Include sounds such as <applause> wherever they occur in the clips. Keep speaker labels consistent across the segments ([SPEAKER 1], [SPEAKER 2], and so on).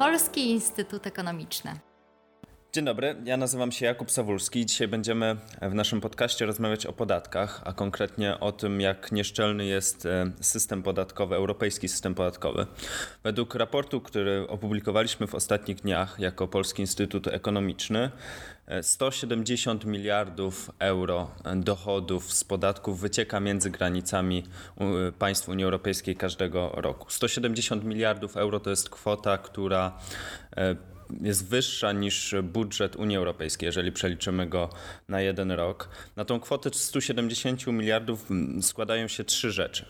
[SPEAKER 1] Polski Instytut Ekonomiczny.
[SPEAKER 2] Dzień dobry, ja nazywam się Jakub Sawulski i dzisiaj będziemy w naszym podcaście rozmawiać o podatkach, a konkretnie o tym, jak nieszczelny jest e, system podatkowy, europejski system podatkowy. Według raportu, który opublikowaliśmy w ostatnich dniach jako Polski Instytut Ekonomiczny, 170 e, miliardów euro dochodów z podatków wycieka między granicami państw Unii Europejskiej każdego roku. 170 miliardów euro to jest kwota, która e, jest wyższa niż budżet Unii Europejskiej, jeżeli przeliczymy go na jeden rok. Na tą kwotę 170 miliardów składają się trzy rzeczy.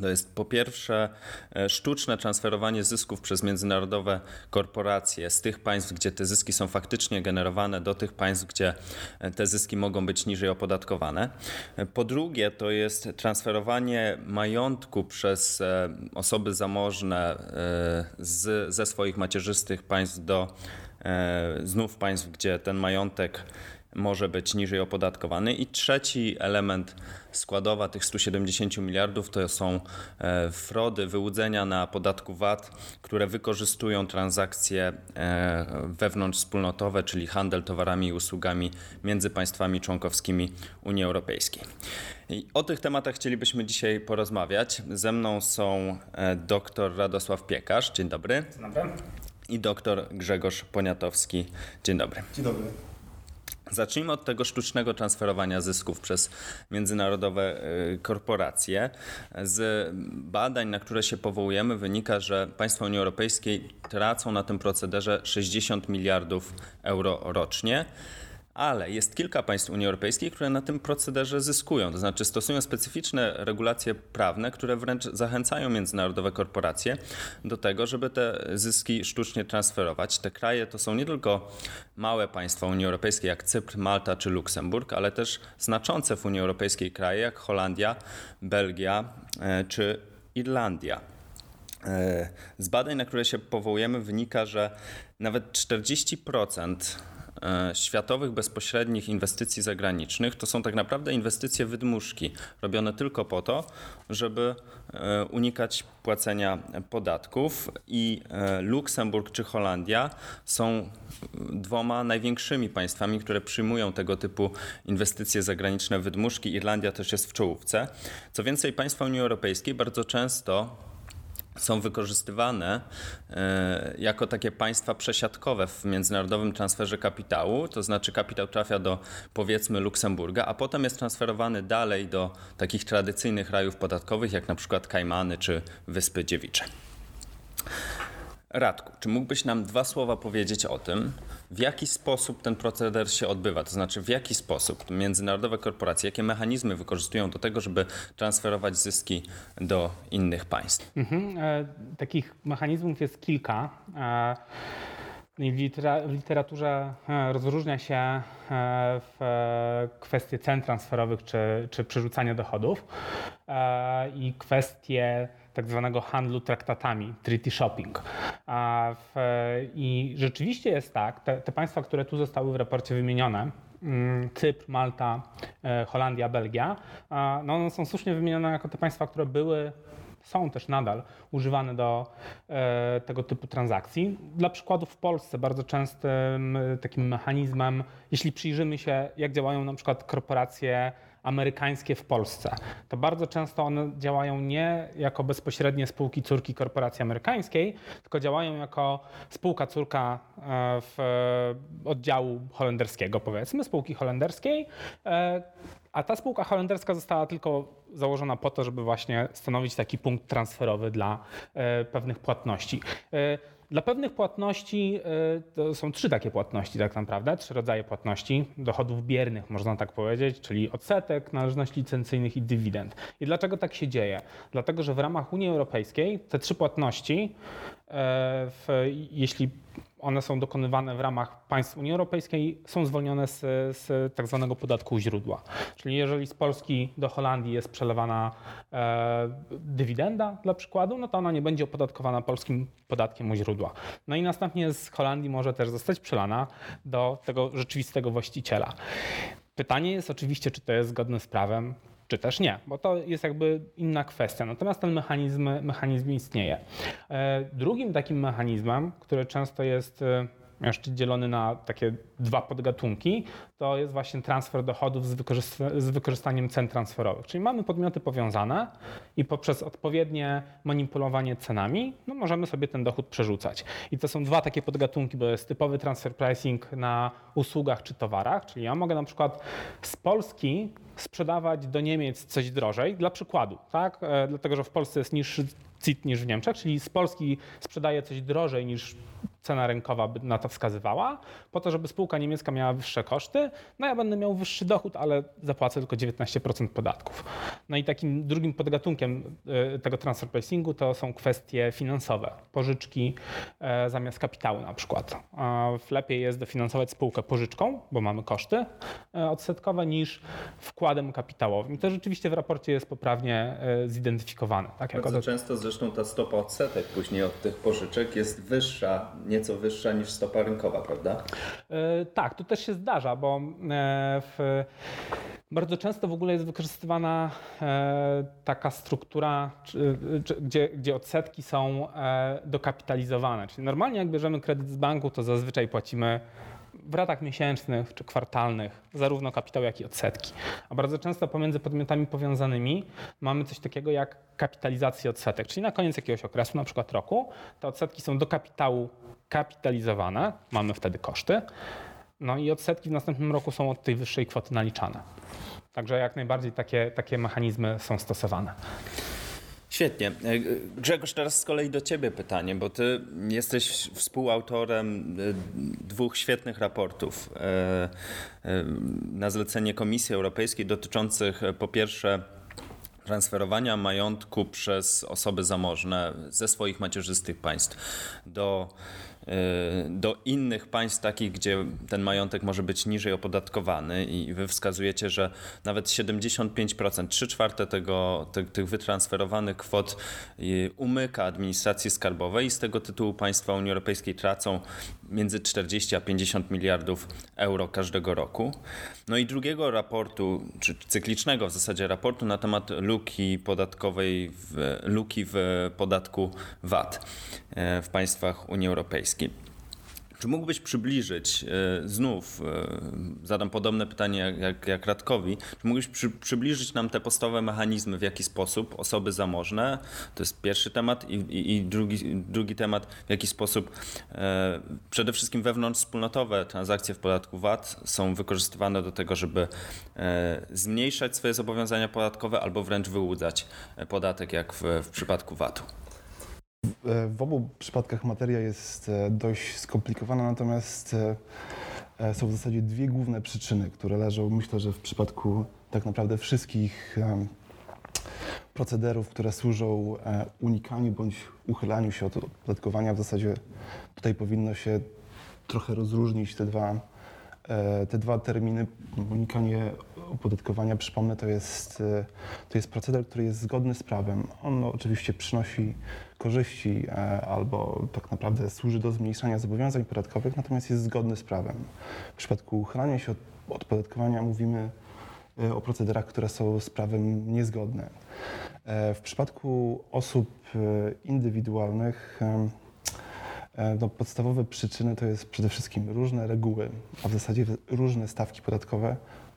[SPEAKER 2] To jest po pierwsze e, sztuczne transferowanie zysków przez międzynarodowe korporacje z tych państw, gdzie te zyski są faktycznie generowane, do tych państw, gdzie e, te zyski mogą być niżej opodatkowane. E, po drugie, to jest transferowanie majątku przez osoby zamożne z, ze swoich macierzystych państw do znów państw, gdzie ten majątek może być niżej opodatkowany. I trzeci element składowa tych 170 miliardów to są e, frody, wyłudzenia na podatku VAT, które wykorzystują transakcje e, wewnątrzwspólnotowe, czyli handel towarami i usługami między państwami członkowskimi Unii Europejskiej. I o tych tematach chcielibyśmy dzisiaj porozmawiać. Ze mną są e, dr Radosław Piekarz. Dzień dobry.
[SPEAKER 3] Dzień dobry.
[SPEAKER 2] I dr Grzegorz Poniatowski. Dzień dobry.
[SPEAKER 3] Dzień dobry.
[SPEAKER 2] Zacznijmy od tego sztucznego transferowania zysków przez międzynarodowe y, korporacje. Z badań, na które się powołujemy, wynika, że państwa Unii Europejskiej tracą na tym procederze 60 miliardów euro rocznie ale jest kilka państw Unii Europejskiej, które na tym procederze zyskują, to znaczy stosują specyficzne regulacje prawne, które wręcz zachęcają międzynarodowe korporacje do tego, żeby te zyski sztucznie transferować. Te kraje to są nie tylko małe państwa Unii Europejskiej jak Cypr, Malta czy Luksemburg, ale też znaczące w Unii Europejskiej kraje jak Holandia, Belgia e, czy Irlandia. E, z badań, na które się powołujemy, wynika, że nawet 40% E, światowych bezpośrednich inwestycji zagranicznych to są tak naprawdę inwestycje wydmuszki, robione tylko po to, żeby e, unikać płacenia podatków i e, Luksemburg czy Holandia są dwoma największymi państwami, które przyjmują tego typu inwestycje zagraniczne wydmuszki. Irlandia też jest w czołówce. Co więcej, państwa Unii Europejskiej bardzo często są wykorzystywane e, jako takie państwa przesiadkowe w międzynarodowym transferze kapitału, to znaczy kapitał trafia do powiedzmy Luksemburga, a potem jest transferowany dalej do takich tradycyjnych rajów podatkowych, jak na przykład Kajmany czy Wyspy Dziewicze. Radku, czy mógłbyś nam dwa słowa powiedzieć o tym, w jaki sposób ten proceder się odbywa? To znaczy, w jaki sposób międzynarodowe korporacje, jakie mechanizmy wykorzystują do tego, żeby transferować zyski do innych państw? Mhm,
[SPEAKER 3] e, takich mechanizmów jest kilka. E, w, litera, w literaturze e, rozróżnia się w kwestie cen transferowych czy, czy przerzucania dochodów i kwestie tak zwanego handlu traktatami, treaty shopping. I rzeczywiście jest tak, te, te państwa, które tu zostały w raporcie wymienione, mm, Cypr, Malta, Holandia, Belgia, no one są słusznie wymienione jako te państwa, które były są też nadal używane do e, tego typu transakcji. Dla przykładu w Polsce bardzo częstym takim mechanizmem, jeśli przyjrzymy się, jak działają na przykład korporacje amerykańskie w Polsce, to bardzo często one działają nie jako bezpośrednie spółki córki korporacji amerykańskiej, tylko działają jako spółka córka e, w oddziału holenderskiego, powiedzmy, spółki holenderskiej, e, a ta spółka holenderska została tylko założona po to, żeby właśnie stanowić taki punkt transferowy dla e, pewnych płatności. E, dla pewnych płatności e, to są trzy takie płatności tak naprawdę, trzy rodzaje płatności, dochodów biernych można tak powiedzieć, czyli odsetek, należności licencyjnych i dywidend. I dlaczego tak się dzieje? Dlatego, że w ramach Unii Europejskiej te trzy płatności, w, jeśli one są dokonywane w ramach państw Unii Europejskiej, są zwolnione z, z tak zwanego podatku źródła. Czyli jeżeli z Polski do Holandii jest przelewana e, dywidenda dla przykładu, no to ona nie będzie opodatkowana polskim podatkiem u źródła. No i następnie z Holandii może też zostać przelana do tego rzeczywistego właściciela. Pytanie jest oczywiście, czy to jest zgodne z prawem. Czy też nie, bo to jest jakby inna kwestia. Natomiast ten mechanizm, mechanizm istnieje. E, drugim takim mechanizmem, który często jest e, jeszcze dzielony na takie dwa podgatunki, to jest właśnie transfer dochodów z, z, wykorzystaniem cen transferowych. Czyli mamy podmioty powiązane i poprzez odpowiednie manipulowanie cenami no możemy sobie ten dochód przerzucać. I to są dwa takie podgatunki, bo jest typowy transfer pricing na usługach czy towarach, czyli ja mogę na przykład z Polski sprzedawać do Niemiec coś drożej, dla przykładu, tak? E, dlatego, że w Polsce jest niższy CIT niż w Niemczech, czyli z Polski sprzedaje coś drożej niż cena rynkowa by na to wskazywała, po to, żeby spółka niemiecka miała wyższe koszty, no ja będę miał wyższy dochód, ale zapłacę tylko 19% podatków. No i takim drugim podgatunkiem e, tego transfer pricingu to są kwestie finansowe, pożyczki e, zamiast kapitału na przykład. Lepiej jest dofinansować spółkę pożyczką, bo mamy koszty e, odsetkowe, niż wkładem kapitałowym. I to rzeczywiście w raporcie jest poprawnie zidentyfikowane.
[SPEAKER 2] Tak, Bardzo często zresztą ta stopa odsetek później od tych pożyczek jest wyższa, nieco wyższa niż stopa rynkowa, prawda?
[SPEAKER 3] E, tak, to też się zdarza, bo e, w, bardzo często w ogóle jest wykorzystywana e, taka struktura, gdzie, gdzie odsetki są dokapitalizowane. Czyli normalnie jak bierzemy kredyt z banku, to zazwyczaj płacimy w ratach miesięcznych czy kwartalnych, zarówno kapitał, jak i odsetki. A bardzo często pomiędzy podmiotami powiązanymi mamy coś takiego jak kapitalizację odsetek, czyli na koniec jakiegoś okresu, na przykład roku, te odsetki są do kapitału kapitalizowane, mamy wtedy koszty, no i odsetki w następnym roku są od tej wyższej kwoty naliczane. Także jak najbardziej takie, takie mechanizmy są stosowane.
[SPEAKER 2] Świetnie. E, Grzegorz, teraz z kolei do Ciebie pytanie, bo Ty jesteś współautorem e, dwóch świetnych raportów e, na zlecenie Komisji Europejskiej dotyczących po pierwsze transferowania majątku przez osoby zamożne ze swoich macierzystych państw do do innych państw takich, gdzie ten majątek może być niżej opodatkowany i wy wskazujecie, że nawet 75%, 3 czwarte tego, te, tych wytransferowanych kwot y, umyka administracji skarbowej i z tego tytułu państwa Unii Europejskiej tracą między 40 a 50 miliardów euro każdego roku. No i drugiego raportu, czy cyklicznego w zasadzie raportu na temat luki podatkowej, w, luki w podatku VAT w państwach Unii Europejskiej. Czy mógłbyś przybliżyć, e, znów e, zadam podobne pytanie jak, jak Radkowi, czy mógłbyś przy, przybliżyć nam te podstawowe mechanizmy, w jaki sposób osoby zamożne, to jest pierwszy temat i, i, i drugi, drugi temat, w jaki sposób e, przede wszystkim wewnątrzwspólnotowe transakcje w podatku VAT są wykorzystywane do tego, żeby e, zmniejszać swoje zobowiązania podatkowe albo wręcz wyłudzać podatek, jak w, w przypadku VAT-u.
[SPEAKER 4] W obu przypadkach materia jest e, dość skomplikowana, natomiast e, e, są w zasadzie dwie główne przyczyny, które leżą, myślę, że w przypadku tak naprawdę wszystkich procederów, które służą unikaniu bądź uchylaniu się od opodatkowania. W zasadzie tutaj powinno się trochę rozróżnić te dwa, te dwa terminy. Unikanie opodatkowania, przypomnę, to jest, to jest proceder, który jest zgodny z prawem. On oczywiście przynosi korzyści e, albo tak naprawdę służy do zmniejszania zobowiązań podatkowych, natomiast jest zgodny z prawem. W przypadku uchylania się od opodatkowania mówimy e, o procederach, które są z prawem niezgodne. E, w przypadku osób indywidualnych no, podstawowe przyczyny to jest przede wszystkim różne reguły, a w zasadzie różne stawki podatkowe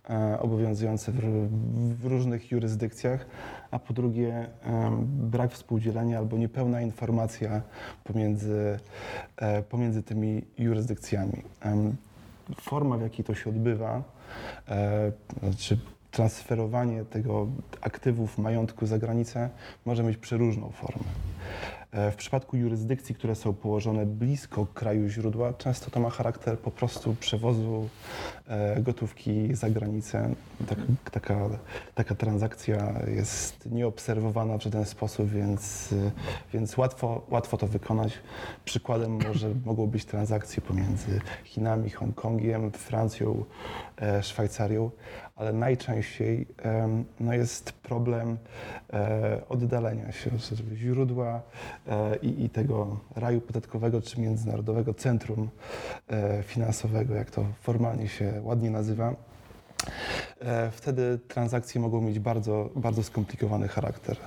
[SPEAKER 4] E, obowiązujące w, w, różnych jurysdykcjach, a po drugie brak współdzielenia albo niepełna informacja pomiędzy, e, pomiędzy tymi jurysdykcjami. Forma, w jakiej to się odbywa, e, znaczy transferowanie tego aktywów, majątku za granicę może mieć przeróżną formę. E, w przypadku jurysdykcji, które są położone blisko kraju źródła, często to ma charakter po prostu przewozu e, gotówki za granicę. Taka, taka, taka transakcja jest nieobserwowana w żaden sposób, więc, e, więc łatwo, łatwo to wykonać. Przykładem może <clears throat> mogą być transakcje pomiędzy Chinami, Hongkongiem, Francją, Szwajcarią, ale najczęściej no jest problem oddalenia się od źródła E, i, i tego raju podatkowego czy Międzynarodowego Centrum e, Finansowego, jak to formalnie się ładnie nazywa. E, wtedy transakcje mogą mieć bardzo, bardzo skomplikowany charakter.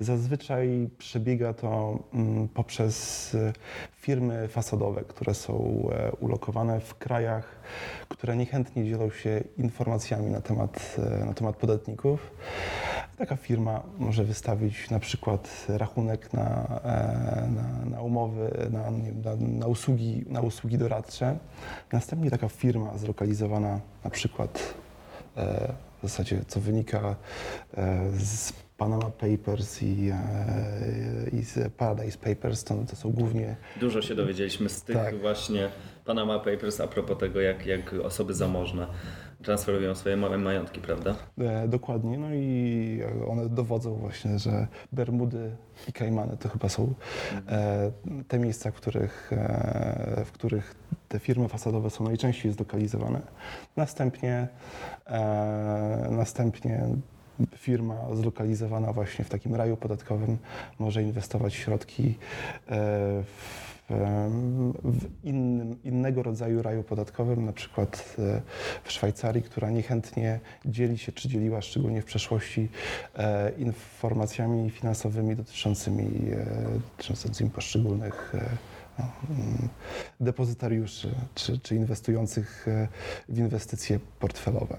[SPEAKER 4] Zazwyczaj przebiega to mm, poprzez e, firmy fasadowe, które są e, ulokowane w krajach, które niechętnie dzielą się informacjami na temat, na temat podatników. Taka firma może wystawić na przykład rachunek na, na, na umowy, na, na, na, usługi, na usługi doradcze. Następnie taka firma zlokalizowana na przykład w zasadzie, co wynika e, z Panama Papers i, e, i z Paradise Papers, to, to są głównie...
[SPEAKER 2] Dużo się dowiedzieliśmy z tych
[SPEAKER 4] Tak.
[SPEAKER 2] właśnie Panama Papers a propos tego, jak, jak osoby zamożne transferują swoje małe majątki, prawda?
[SPEAKER 4] E, dokładnie, no i one dowodzą właśnie, że Bermudy i Kajmany to chyba są e, te miejsca, w których, e, w których te firmy fasadowe są najczęściej zlokalizowane. Następnie, e, następnie firma zlokalizowana właśnie w takim raju podatkowym może inwestować środki e, w w innym, innego rodzaju raju podatkowym, na przykład e, w Szwajcarii, która niechętnie dzieli się, czy dzieliła szczególnie w przeszłości e, informacjami finansowymi dotyczącymi, e, dotyczącymi poszczególnych no, mm, depozytariuszy czy, czy inwestujących w inwestycje portfelowe.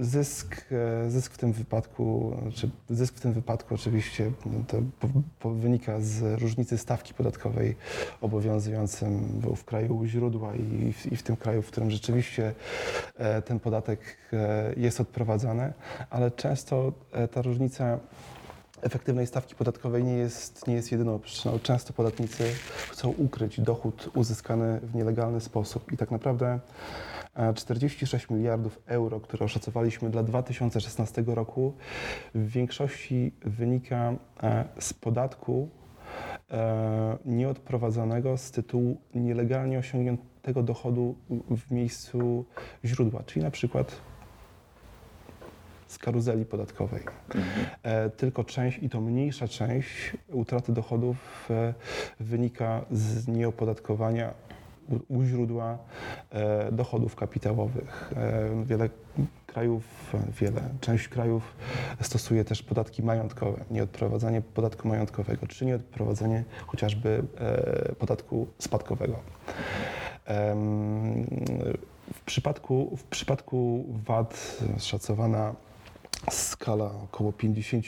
[SPEAKER 4] Zysk, e, zysk w tym wypadku, czy zysk w tym wypadku oczywiście no, to po, po wynika z różnicy stawki podatkowej obowiązującym w kraju źródła i w, i w tym kraju, w którym rzeczywiście e, ten podatek e, jest odprowadzany, ale często ta różnica efektywnej stawki podatkowej nie jest, nie jest jedyną przyczyną. Często podatnicy chcą ukryć dochód uzyskany w nielegalny sposób i tak naprawdę 46 miliardów euro, które oszacowaliśmy dla 2016 roku, w większości wynika e, z podatku e, nieodprowadzonego z tytułu nielegalnie osiągniętego dochodu w miejscu źródła, czyli na przykład z karuzeli podatkowej. Mhm. Tylko część, i to mniejsza część utraty dochodów wynika z nieopodatkowania u, źródła e, dochodów kapitałowych. E, wiele krajów, wiele, część krajów stosuje też podatki majątkowe, nieodprowadzanie podatku majątkowego, czy nieodprowadzanie chociażby e, podatku spadkowego. W przypadku, w przypadku VAT szacowana skala około 50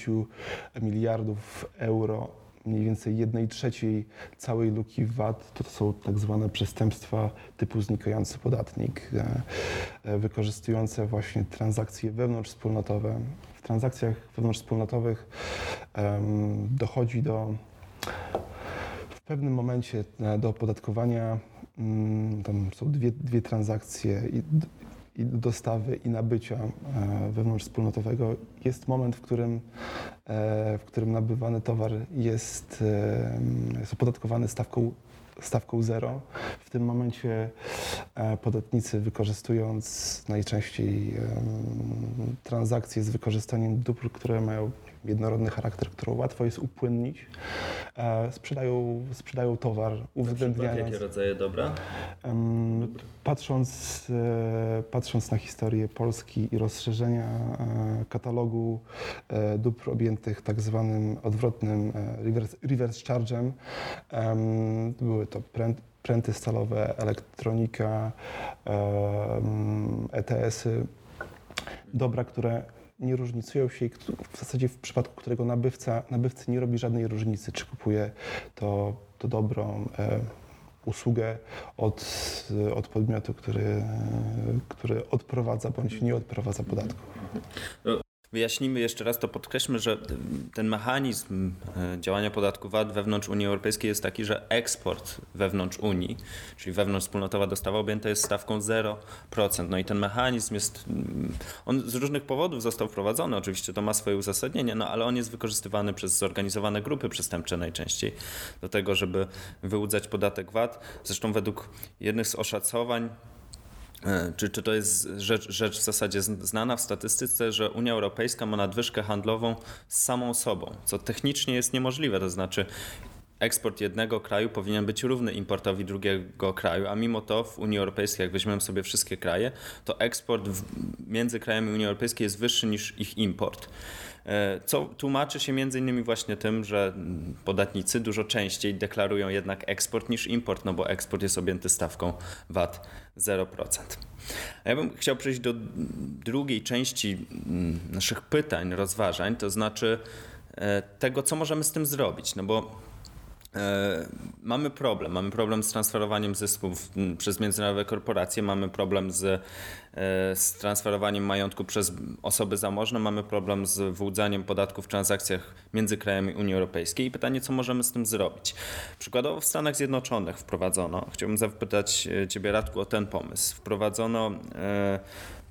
[SPEAKER 4] miliardów euro mniej więcej jednej trzeciej całej luki VAT to są tak zwane przestępstwa typu znikający podatnik, e, e, wykorzystujące właśnie transakcje wewnątrzwspólnotowe. W transakcjach wewnątrzwspólnotowych dochodzi do w pewnym momencie e, do opodatkowania, mm, tam są dwie, dwie transakcje i dostawy i nabycia e, wewnątrzwspólnotowego jest moment, w którym, e, w którym nabywany towar jest, e, jest opodatkowany stawką stawką zero. W tym momencie podatnicy wykorzystując najczęściej transakcje z wykorzystaniem dóbr, które mają jednorodny charakter, którą łatwo jest upłynnić, sprzedają, sprzedają towar uwzględniając...
[SPEAKER 2] Jakie rodzaje dobra?
[SPEAKER 4] Patrząc, e, patrząc na historię Polski i rozszerzenia e, katalogu e, dóbr objętych tak zwanym odwrotnym reverse, reverse charge'em, były to pręty stalowe, elektronika, ETS-y, dobra, które nie różnicują się i w zasadzie w przypadku którego nabywca, nabywcy nie robi żadnej różnicy, czy kupuje to, to dobro, e, usługę od, od podmiotu, który, który odprowadza bądź nie odprowadza podatków.
[SPEAKER 2] Wyjaśnijmy jeszcze raz, to podkreślmy, że ten mechanizm e, działania podatku VAT wewnątrz Unii Europejskiej jest taki, że eksport wewnątrz Unii, czyli wewnątrz wspólnotowa dostawa objęta jest stawką 0%. No i ten mechanizm jest, mm, on z różnych powodów został wprowadzony, oczywiście to ma swoje uzasadnienie, no ale on jest wykorzystywany przez zorganizowane grupy przestępcze najczęściej do tego, żeby wyłudzać podatek VAT. Zresztą według jednych z oszacowań czy, czy to jest rzecz, rzecz w zasadzie znana w statystyce, że Unia Europejska ma nadwyżkę handlową z samą sobą, co technicznie jest niemożliwe, to znaczy eksport jednego kraju powinien być równy importowi drugiego kraju, a mimo to w Unii Europejskiej, jak weźmiemy sobie wszystkie kraje, to eksport między krajami Unii Europejskiej jest wyższy niż ich import. E, co tłumaczy się między innymi właśnie tym, że podatnicy dużo częściej deklarują jednak eksport niż import, no bo eksport jest objęty stawką VAT 0%. A ja bym chciał przejść do drugiej części mm, naszych pytań, rozważań, to znaczy e, tego, co możemy z tym zrobić. No bo mamy problem. Mamy problem z transferowaniem zysków przez międzynarodowe korporacje, mamy problem z, e, z transferowaniem majątku przez osoby zamożne, mamy problem z wyłudzaniem podatków w transakcjach między krajami Unii Europejskiej. I pytanie, co możemy z tym zrobić? Przykładowo w Stanach Zjednoczonych wprowadzono, chciałbym zapytać e, Ciebie Radku o ten pomysł, wprowadzono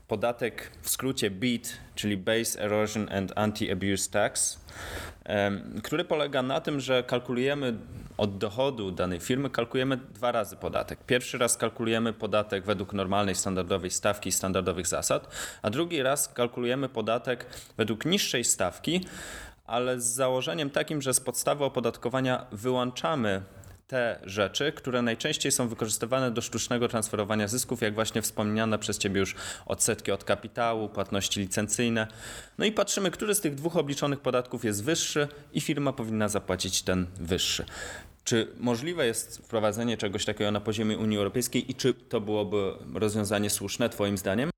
[SPEAKER 2] podatek w skrócie BEAT, czyli Base Erosion and Anti-Abuse Tax, który polega na tym, że kalkulujemy od dochodu danej firmy, kalkulujemy dwa razy podatek. Pierwszy raz kalkulujemy podatek według normalnej, standardowej stawki, standardowych zasad, a drugi raz kalkulujemy podatek według niższej stawki, ale z założeniem takim, że z podstawy opodatkowania wyłączamy te rzeczy, które najczęściej są wykorzystywane do sztucznego transferowania zysków, jak właśnie wspomniane przez Ciebie już odsetki od kapitału, płatności licencyjne. No i patrzymy, który z tych dwóch obliczonych podatków jest wyższy i firma powinna zapłacić ten wyższy. Czy możliwe jest wprowadzenie czegoś takiego na poziomie Unii Europejskiej i czy to byłoby rozwiązanie słuszne Twoim zdaniem?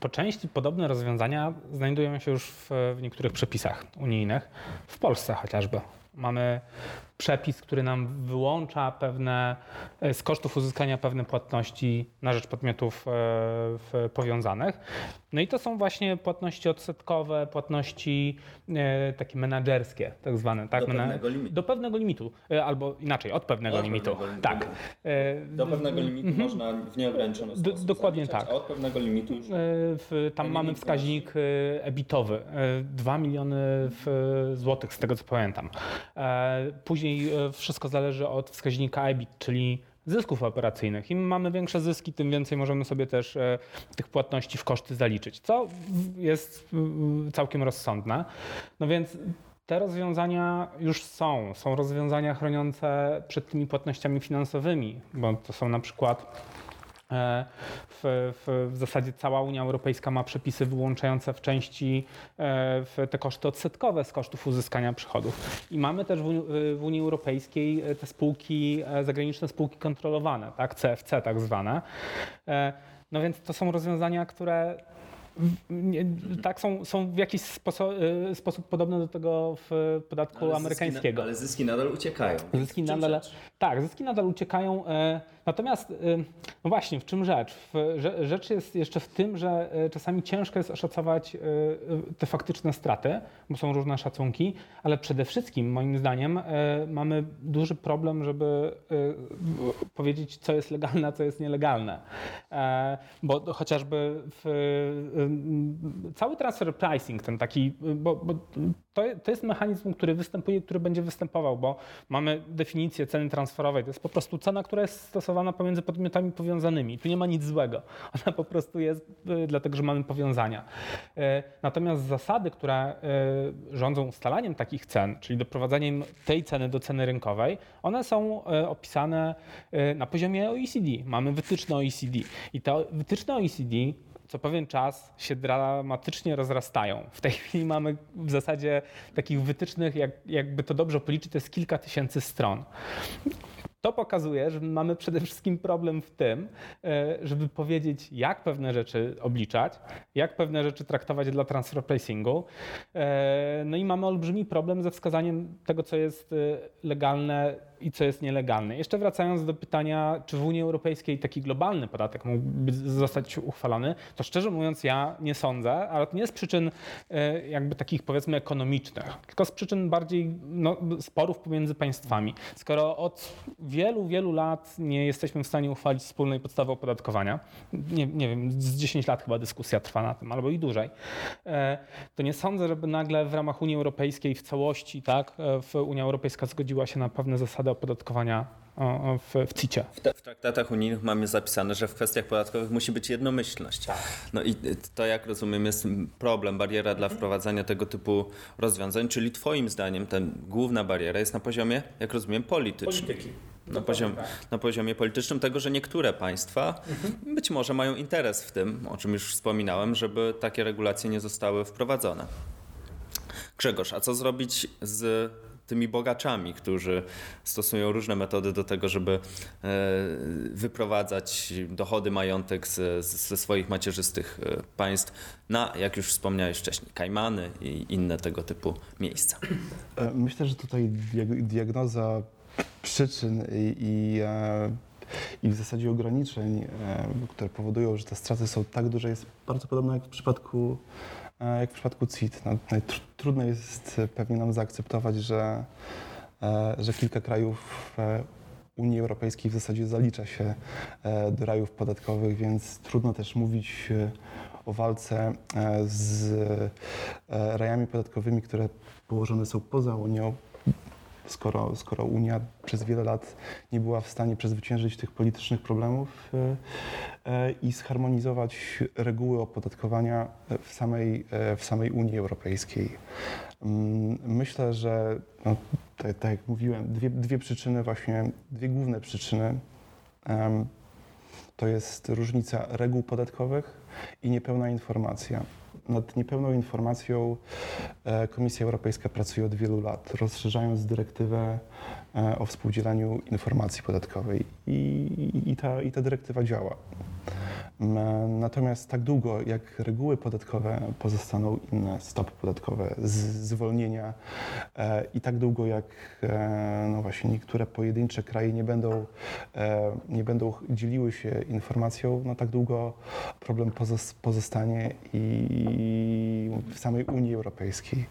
[SPEAKER 3] Po części podobne rozwiązania znajdują się już w, w niektórych przepisach unijnych, w Polsce chociażby. Mamy przepis, który nam wyłącza pewne e, z kosztów uzyskania pewne płatności na rzecz podmiotów e, powiązanych. No i to są właśnie płatności odsetkowe, płatności e, takie menedżerskie, tak zwane. Tak?
[SPEAKER 2] Do pewnego limitu.
[SPEAKER 3] Do pewnego limitu, albo inaczej, od pewnego od limitu. Pewnego. Tak.
[SPEAKER 2] Do pewnego limitu -hmm. można w nieograniczony sposób
[SPEAKER 3] Dokładnie tak.
[SPEAKER 2] A od pewnego limitu już...
[SPEAKER 3] W, tam mamy wskaźnik ebitowy, 2 miliony złotych z tego co pamiętam. Później później wszystko zależy od wskaźnika EBIT, czyli zysków operacyjnych. Im mamy większe zyski, tym więcej możemy sobie też e, tych płatności w koszty zaliczyć, co jest całkiem rozsądne. No więc te rozwiązania już są. Są rozwiązania chroniące przed tymi płatnościami finansowymi, bo to są na przykład w, w, w, zasadzie cała Unia Europejska ma przepisy wyłączające w części e, te koszty odsetkowe z kosztów uzyskania przychodów. I mamy też w, w Unii Europejskiej te spółki, e, zagraniczne spółki kontrolowane, tak? CFC tak zwane. No więc to są rozwiązania, które tak, są, są w jakiś sposób, sposób podobne do tego w podatku ale amerykańskiego.
[SPEAKER 2] Na, ale zyski nadal uciekają.
[SPEAKER 3] Zyski nadal, tak, zyski nadal uciekają. Natomiast, no właśnie, w czym rzecz? Rzecz jest jeszcze w tym, że e, czasami ciężko jest oszacować e, te faktyczne straty, bo są różne szacunki, ale przede wszystkim, moim zdaniem, e, mamy duży problem, żeby powiedzieć, co jest legalne, a co jest nielegalne. Bo chociażby cały transfer pricing, ten taki, bo, bo to, to jest mechanizm, który występuje, który będzie występował, bo mamy definicję ceny transferowej. To jest po prostu cena, która jest stosowana pomiędzy podmiotami powiązanymi. Tu nie ma nic złego. <laughs> Ona po prostu jest y, dlatego, że mamy powiązania. Y, natomiast zasady, które y, rządzą ustalaniem takich cen, czyli doprowadzaniem tej ceny do ceny rynkowej, one są opisane na poziomie OECD. Mamy wytyczne OECD. I te wytyczne OECD co pewien czas się dramatycznie rozrastają. W tej chwili mamy w zasadzie takich wytycznych, jak, jakby to dobrze policzyć, to jest kilka tysięcy stron. To pokazuje, że mamy przede wszystkim problem w tym, e, żeby powiedzieć, jak pewne rzeczy obliczać, jak pewne rzeczy traktować dla transfer pricingu. E, no i mamy olbrzymi problem ze wskazaniem tego, co jest e, legalne i co jest nielegalne. Jeszcze wracając do pytania, czy w Unii Europejskiej taki globalny podatek mógłby zostać uchwalony, to szczerze mówiąc ja nie sądzę, ale to nie z przyczyn e, jakby takich powiedzmy ekonomicznych, tylko z przyczyn bardziej no, sporów pomiędzy państwami. Skoro od wielu, wielu lat nie jesteśmy w stanie uchwalić wspólnej podstawy opodatkowania, nie, nie wiem, z 10 lat chyba dyskusja trwa na tym, albo i dłużej, e, to nie sądzę, żeby nagle w ramach Unii Europejskiej w całości, tak, e, Unia Europejska zgodziła się na pewne zasady metody opodatkowania w, w CIT-cie.
[SPEAKER 2] W, te, w, traktatach unijnych mamy zapisane, że w kwestiach podatkowych musi być jednomyślność. Tak. No i to, jak rozumiem, jest problem, bariera dla wprowadzania tego typu rozwiązań, czyli Twoim zdaniem ta główna bariera jest na poziomie, jak rozumiem, politycznym.
[SPEAKER 3] Polityki.
[SPEAKER 2] Na, poziom, tak. na poziomie politycznym tego, że niektóre państwa mhm. być może mają interes w tym, o czym już wspominałem, żeby takie regulacje nie zostały wprowadzone. Grzegorz, a co zrobić z tymi bogaczami, którzy stosują różne metody do tego, żeby e, wyprowadzać dochody, majątek z, ze swoich macierzystych e, państw na, jak już wspomniałeś wcześniej, Kajmany i inne tego typu miejsca.
[SPEAKER 4] E, myślę, że tutaj diagnoza przyczyn i, i i w zasadzie ograniczeń, które powodują, że te straty są tak duże, jest bardzo podobna jak w przypadku jak w przypadku CIT. No, trudno jest pewnie nam zaakceptować, że, e, że kilka krajów e, Unii Europejskiej w zasadzie zalicza się e, do rajów podatkowych, więc trudno też mówić o walce z rajami podatkowymi, które położone są poza Unią skoro, skoro Unia przez wiele lat nie była w stanie przezwyciężyć tych politycznych problemów e, e, i zharmonizować reguły opodatkowania w samej, e, w samej Unii Europejskiej. Mm, myślę, że no, tak, tak, jak mówiłem, dwie, dwie przyczyny, właśnie dwie główne przyczyny to jest różnica reguł podatkowych i niepełna informacja. Nad niepełną informacją e, Komisja Europejska pracuje od wielu lat, rozszerzając dyrektywę e, o współdzielaniu informacji podatkowej i, i, ta, i ta dyrektywa działa. Natomiast tak długo, jak reguły podatkowe pozostaną inne, stopy podatkowe, zwolnienia e, i tak długo, jak e, no właśnie niektóre pojedyncze kraje nie będą, e, nie będą dzieliły się informacją, no tak długo problem pozostanie i w samej Unii Europejskiej.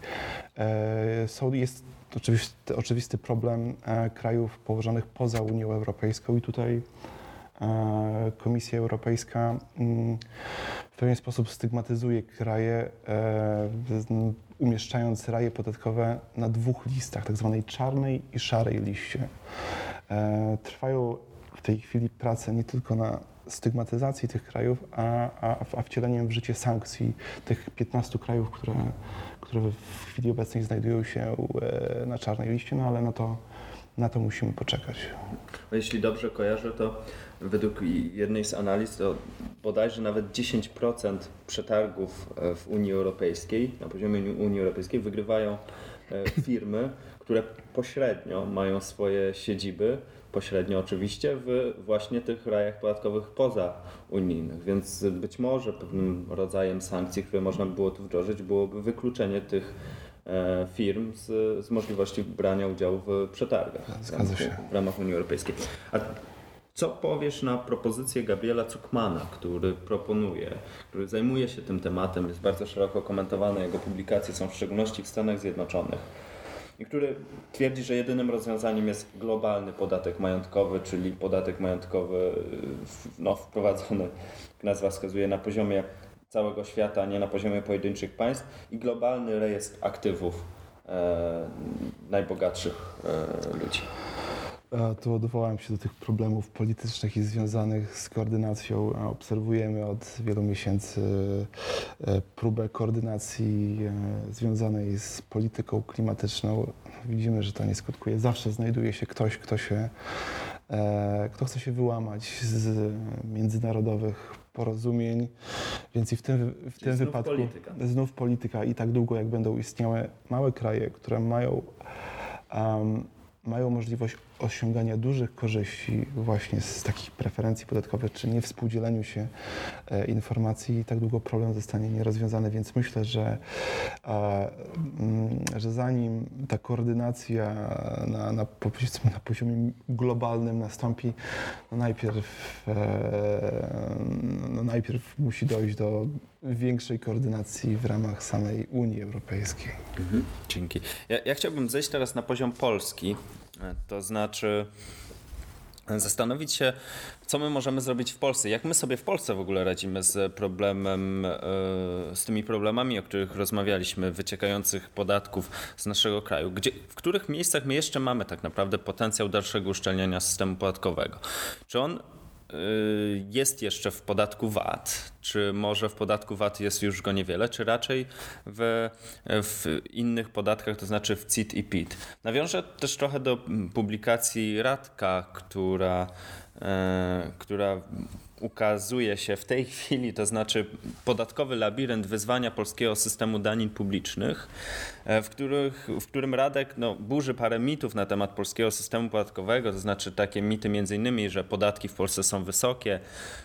[SPEAKER 4] Są, jest oczywisty, oczywisty problem krajów położonych poza Unią Europejską i tutaj E, Komisja Europejska mm, w pewien sposób stygmatyzuje kraje, e, umieszczając raje podatkowe na dwóch listach, tak zwanej czarnej i szarej liście. E, trwają w tej chwili prace nie tylko na stygmatyzacji tych krajów, a, a, a wcieleniem w życie sankcji tych 15 krajów, które, które w chwili obecnej znajdują się na czarnej liście, no ale na to, na to musimy poczekać.
[SPEAKER 2] Jeśli dobrze kojarzę, to według jednej z analiz to bodajże nawet 10% przetargów e, w Unii Europejskiej, na poziomie Unii Europejskiej wygrywają e, firmy, które pośrednio mają swoje siedziby, pośrednio oczywiście, w właśnie tych rajach podatkowych poza unijnych, więc być może pewnym rodzajem sankcji, które można było tu wdrożyć, byłoby wykluczenie tych e, firm z, z możliwości brania udziału w przetargach
[SPEAKER 4] w ramach,
[SPEAKER 2] w ramach Unii Europejskiej. A co powiesz na propozycję Gabriela Zuckmana, który proponuje, który zajmuje się tym tematem, jest bardzo szeroko komentowany, jego publikacje są w szczególności w Stanach Zjednoczonych, i który twierdzi, że jedynym rozwiązaniem jest globalny podatek majątkowy, czyli podatek majątkowy no, wprowadzony, jak nazwa wskazuje, na poziomie całego świata, a nie na poziomie pojedynczych państw i globalny rejestr aktywów e, najbogatszych e, ludzi.
[SPEAKER 4] Tu odwołałem się do tych problemów politycznych i związanych z koordynacją. Obserwujemy od wielu miesięcy e, próbę koordynacji e, związanej z polityką klimatyczną. Widzimy, że to nie skutkuje. Zawsze znajduje się ktoś, kto się e, kto chce się wyłamać z międzynarodowych porozumień, więc i w tym, w tym znów wypadku
[SPEAKER 2] polityka.
[SPEAKER 4] znów polityka i tak długo jak będą istniały małe kraje, które mają um, mają możliwość osiągania dużych korzyści właśnie z takich preferencji podatkowych, czy nie współdzieleniu się e, informacji tak długo problem zostanie nierozwiązany, więc myślę, że, mm, że zanim ta koordynacja na, na, na poziomie globalnym nastąpi, no najpierw, e, no najpierw musi dojść do większej koordynacji w ramach samej Unii Europejskiej.
[SPEAKER 2] Mhm, dzięki. Ja, ja chciałbym zejść teraz na poziom Polski. To znaczy, zastanowić się, co my możemy zrobić w Polsce. Jak my sobie w Polsce w ogóle radzimy z problemem, e, z tymi problemami, o których rozmawialiśmy, wyciekających podatków z naszego kraju. Gdzie, w których miejscach my jeszcze mamy tak naprawdę potencjał dalszego uszczelniania systemu podatkowego? Czy on jest jeszcze w podatku VAT, czy może w podatku VAT jest już go niewiele, czy raczej w, w innych podatkach, to znaczy w CIT i PIT. Nawiążę też trochę do publikacji Radka, która, e, która ukazuje się w tej chwili, to znaczy podatkowy labirynt wyzwania polskiego systemu danin publicznych, e, w, których, w którym Radek no, burzy parę mitów na temat polskiego systemu podatkowego, to znaczy takie mity między innymi, że podatki w Polsce są wysokie,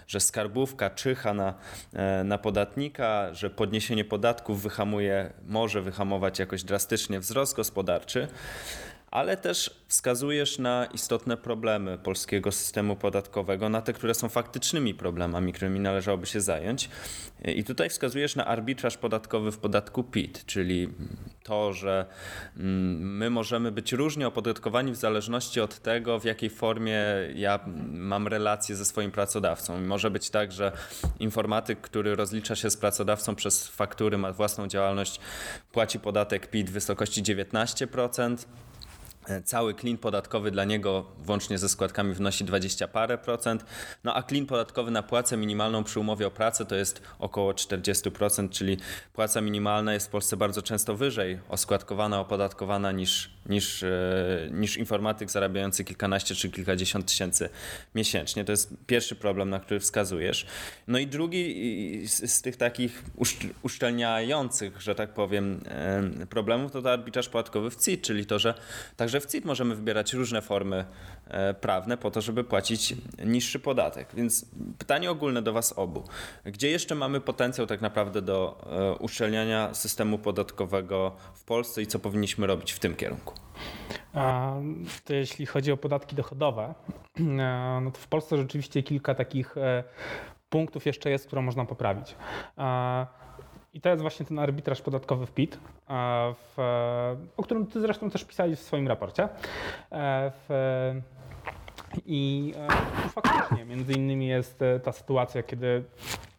[SPEAKER 2] że skarbówka czyha na, e, na podatnika, że podniesienie podatków wyhamuje, może wyhamować jakoś drastycznie wzrost gospodarczy ale też wskazujesz na istotne problemy polskiego systemu podatkowego, na te, które są faktycznymi problemami, którymi należałoby się zająć. I tutaj wskazujesz na arbitraż podatkowy w podatku PIT, czyli to, że mm, my możemy być różnie opodatkowani w zależności od tego, w jakiej formie ja mam relacje ze swoim pracodawcą. Może być tak, że informatyk, który rozlicza się z pracodawcą przez faktury, ma własną działalność, płaci podatek PIT w wysokości 19%, E, cały klin podatkowy dla niego włącznie ze składkami wynosi 20 parę procent, no a klin podatkowy na płacę minimalną przy umowie o pracę to jest około 40%, czyli płaca minimalna jest w Polsce bardzo często wyżej oskładkowana, opodatkowana niż, niż, e, niż informatyk zarabiający kilkanaście czy kilkadziesiąt tysięcy miesięcznie. To jest pierwszy problem, na który wskazujesz. No i drugi z, z tych takich uszczelniających, że tak powiem, problemów to, to arbitraż podatkowy w CIT, czyli to, że także że w CIT możemy wybierać różne formy e, prawne po to, żeby płacić niższy podatek. Więc pytanie ogólne do Was obu. Gdzie jeszcze mamy potencjał tak naprawdę do e, uszczelniania systemu podatkowego w Polsce i co powinniśmy robić w tym kierunku?
[SPEAKER 3] To jeśli chodzi o podatki dochodowe, e, no to w Polsce rzeczywiście kilka takich punktów jeszcze jest, które można poprawić. I to jest właśnie ten arbitraż podatkowy w PIT, w, o którym ty zresztą też pisałeś w swoim raporcie. E, w, I e, faktycznie między innymi jest e, ta sytuacja, kiedy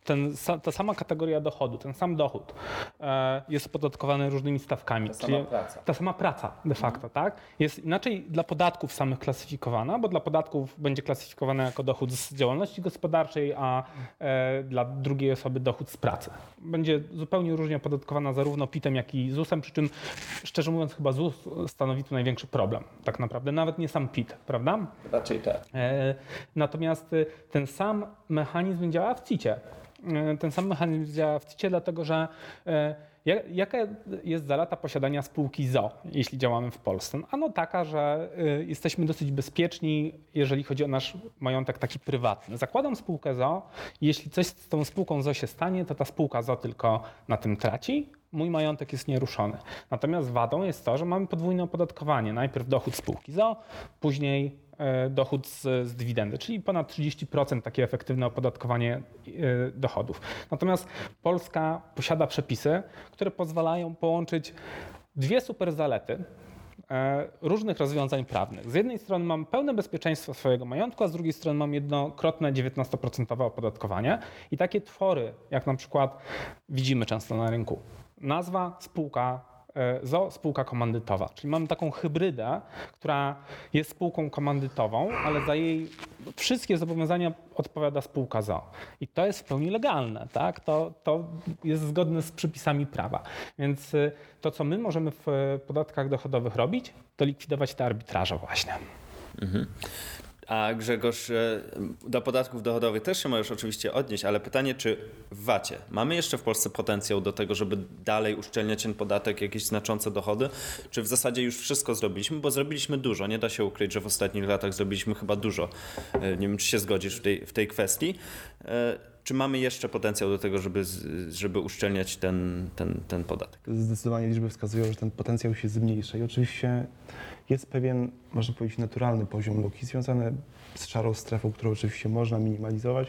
[SPEAKER 3] ten, ta sama kategoria dochodu, ten sam dochód e, jest opodatkowany różnymi stawkami.
[SPEAKER 2] Ta sama praca.
[SPEAKER 3] Ta sama praca de facto, tak? Jest inaczej dla podatków samych klasyfikowana, bo dla podatków będzie klasyfikowana jako dochód z działalności gospodarczej, a e, dla drugiej osoby dochód z pracy. Będzie zupełnie różnie opodatkowana zarówno PIT-em, jak i ZUS-em, przy czym szczerze mówiąc chyba ZUS stanowi tu największy problem, tak naprawdę. Nawet nie sam PIT, prawda?
[SPEAKER 2] Raczej tak. E,
[SPEAKER 3] natomiast ten sam mechanizm działa w CIT-cie. E, ten sam mechanizm działa w CIT, dlatego że e, Jaka jest zaleta posiadania spółki ZO, jeśli działamy w Polsce? Ano taka, że e, jesteśmy dosyć bezpieczni, jeżeli chodzi o nasz majątek taki prywatny. Zakładam spółkę ZO jeśli coś z tą spółką ZO się stanie, to ta spółka ZO tylko na tym traci, mój majątek jest nieruszony. Natomiast wadą jest to, że mamy podwójne opodatkowanie. Najpierw dochód spółki ZO, później dochód z, z dywidendy, czyli ponad 30% takie efektywne opodatkowanie e, dochodów. Natomiast Polska posiada przepisy, które pozwalają połączyć dwie super zalety e, różnych rozwiązań prawnych. Z jednej strony mam pełne bezpieczeństwo swojego majątku, a z drugiej strony mam jednokrotne 19% opodatkowanie i takie twory, jak na przykład widzimy często na rynku, nazwa, spółka, E, ZO spółka komandytowa. Czyli mamy taką hybrydę, która jest spółką komandytową, ale za jej wszystkie zobowiązania odpowiada spółka ZO. I to jest w pełni legalne, tak? To, to jest zgodne z przepisami prawa. Więc y, to, co my możemy w podatkach dochodowych robić, to likwidować te arbitraże właśnie. Mhm.
[SPEAKER 2] A Grzegorz, e, do podatków dochodowych też się możesz oczywiście odnieść, ale pytanie, czy w VAT-ie mamy jeszcze w Polsce potencjał do tego, żeby dalej uszczelniać ten podatek, jakieś znaczące dochody, czy w zasadzie już wszystko zrobiliśmy, bo zrobiliśmy dużo, nie da się ukryć, że w ostatnich latach zrobiliśmy chyba dużo. E, nie wiem, czy się zgodzisz w tej, w tej kwestii. E, czy mamy jeszcze potencjał do tego, żeby, żeby uszczelniać ten, ten, ten podatek?
[SPEAKER 4] Zdecydowanie liczby wskazują, że ten potencjał się zmniejsza i oczywiście jest pewien, można powiedzieć, naturalny poziom luki związany z szarą strefą, którą oczywiście można minimalizować,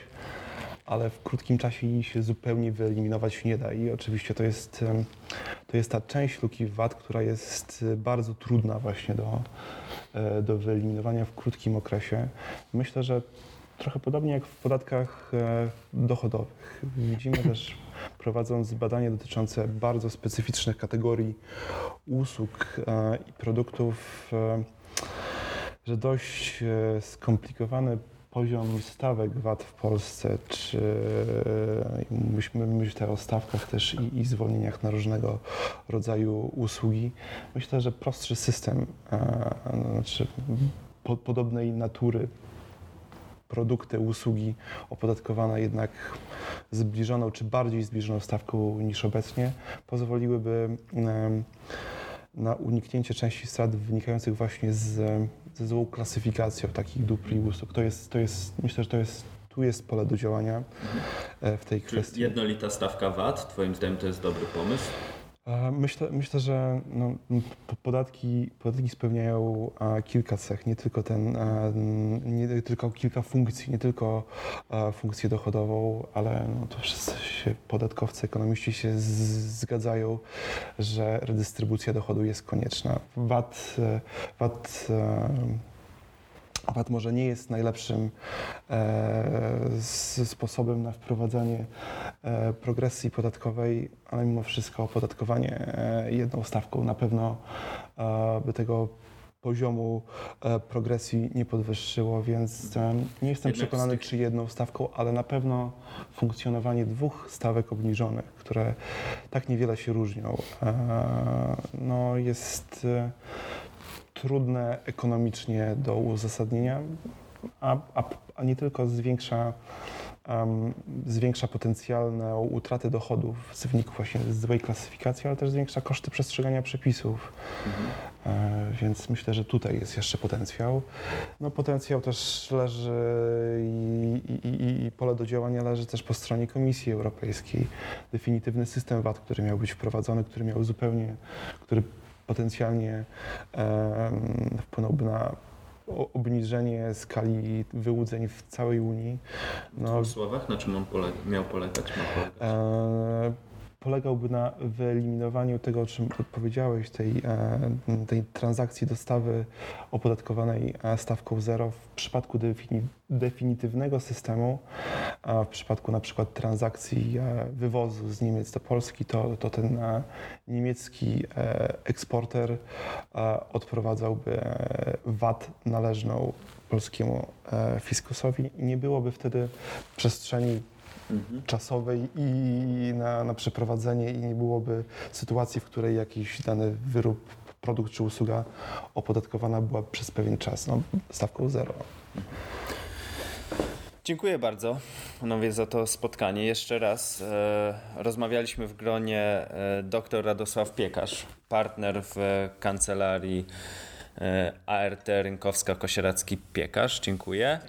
[SPEAKER 4] ale w krótkim czasie jej się zupełnie wyeliminować nie da i oczywiście to jest, to jest ta część luki VAT, która jest bardzo trudna właśnie do, e, do wyeliminowania w krótkim okresie. Myślę, że trochę podobnie jak w podatkach e, dochodowych. Widzimy też, <clears throat> prowadząc badania dotyczące bardzo specyficznych kategorii usług e, i produktów, że dość skomplikowany poziom stawek VAT w Polsce, czy musimy myśleć o stawkach też i, i zwolnieniach na różnego rodzaju usługi. Myślę, że prostszy system, znaczy po, podobnej natury produkty, usługi opodatkowane jednak zbliżoną czy bardziej zbliżoną stawką niż obecnie pozwoliłyby na uniknięcie części strat wynikających właśnie z, ze złą klasyfikacją takich dóbr i usług. To jest, to jest, myślę, że to jest, tu jest pole do działania e, w tej kwestii.
[SPEAKER 2] Czy jednolita stawka VAT, Twoim zdaniem to jest dobry pomysł?
[SPEAKER 4] Myślę, myślę że no, podatki, podatki spełniają kilka cech, nie tylko, ten, nie tylko kilka funkcji, nie tylko funkcję dochodową, ale no, to wszyscy się, podatkowcy, ekonomiści się zgadzają, że redystrybucja dochodu jest konieczna. VAT, VAT VAT może nie jest najlepszym e, sposobem na wprowadzanie e, progresji podatkowej, ale mimo wszystko opodatkowanie e, jedną stawką na pewno e, by tego poziomu e, progresji nie podwyższyło, więc nie jestem przekonany, czy jedną stawką, ale na pewno funkcjonowanie dwóch stawek obniżonych, które tak niewiele się różnią, e, no jest trudne ekonomicznie do uzasadnienia, a, a, a nie tylko zwiększa, um, zwiększa potencjalną utratę dochodów z wyniku właśnie złej klasyfikacji, ale też zwiększa koszty przestrzegania przepisów. E, więc myślę, że tutaj jest jeszcze potencjał. No, potencjał też leży i, i, i, i pole do działania leży też po stronie Komisji Europejskiej. Definitywny system VAT, który miał być wprowadzony, który miał zupełnie, który potencjalnie wpłynąłby na obniżenie skali wyłudzeń w całej Unii.
[SPEAKER 2] W
[SPEAKER 4] No,
[SPEAKER 2] dwóch słowach, na czym on pole- miał polegać? Ma polegać?
[SPEAKER 4] e, polegałby na wyeliminowaniu tego, o czym powiedziałeś, tej, e, tej transakcji dostawy opodatkowanej e, stawką zero w przypadku defini definitywnego systemu, a w przypadku na przykład transakcji e, wywozu z Niemiec do Polski, to, to ten niemiecki eksporter odprowadzałby VAT należną polskiemu fiskusowi. I nie byłoby wtedy przestrzeni
[SPEAKER 2] Mhm.
[SPEAKER 4] czasowej i na, na przeprowadzenie i nie byłoby sytuacji, w której jakiś dany wyrób, produkt czy usługa opodatkowana była przez pewien czas, no, stawką zero.
[SPEAKER 2] Dziękuję bardzo panowie za to spotkanie. Jeszcze raz e, rozmawialiśmy w gronie e, dr Radosław Piekarz, partner w e, kancelarii e, ART Rynkowska-Kosieracki-Piekarz. Dziękuję.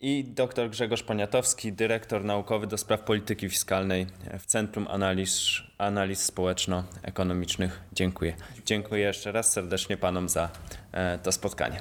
[SPEAKER 2] I dr Grzegorz Poniatowski, dyrektor naukowy do spraw polityki fiskalnej w Centrum Analiz, Analiz Społeczno-Ekonomicznych. Dziękuję. Dziękuję jeszcze raz serdecznie panom za e, to spotkanie.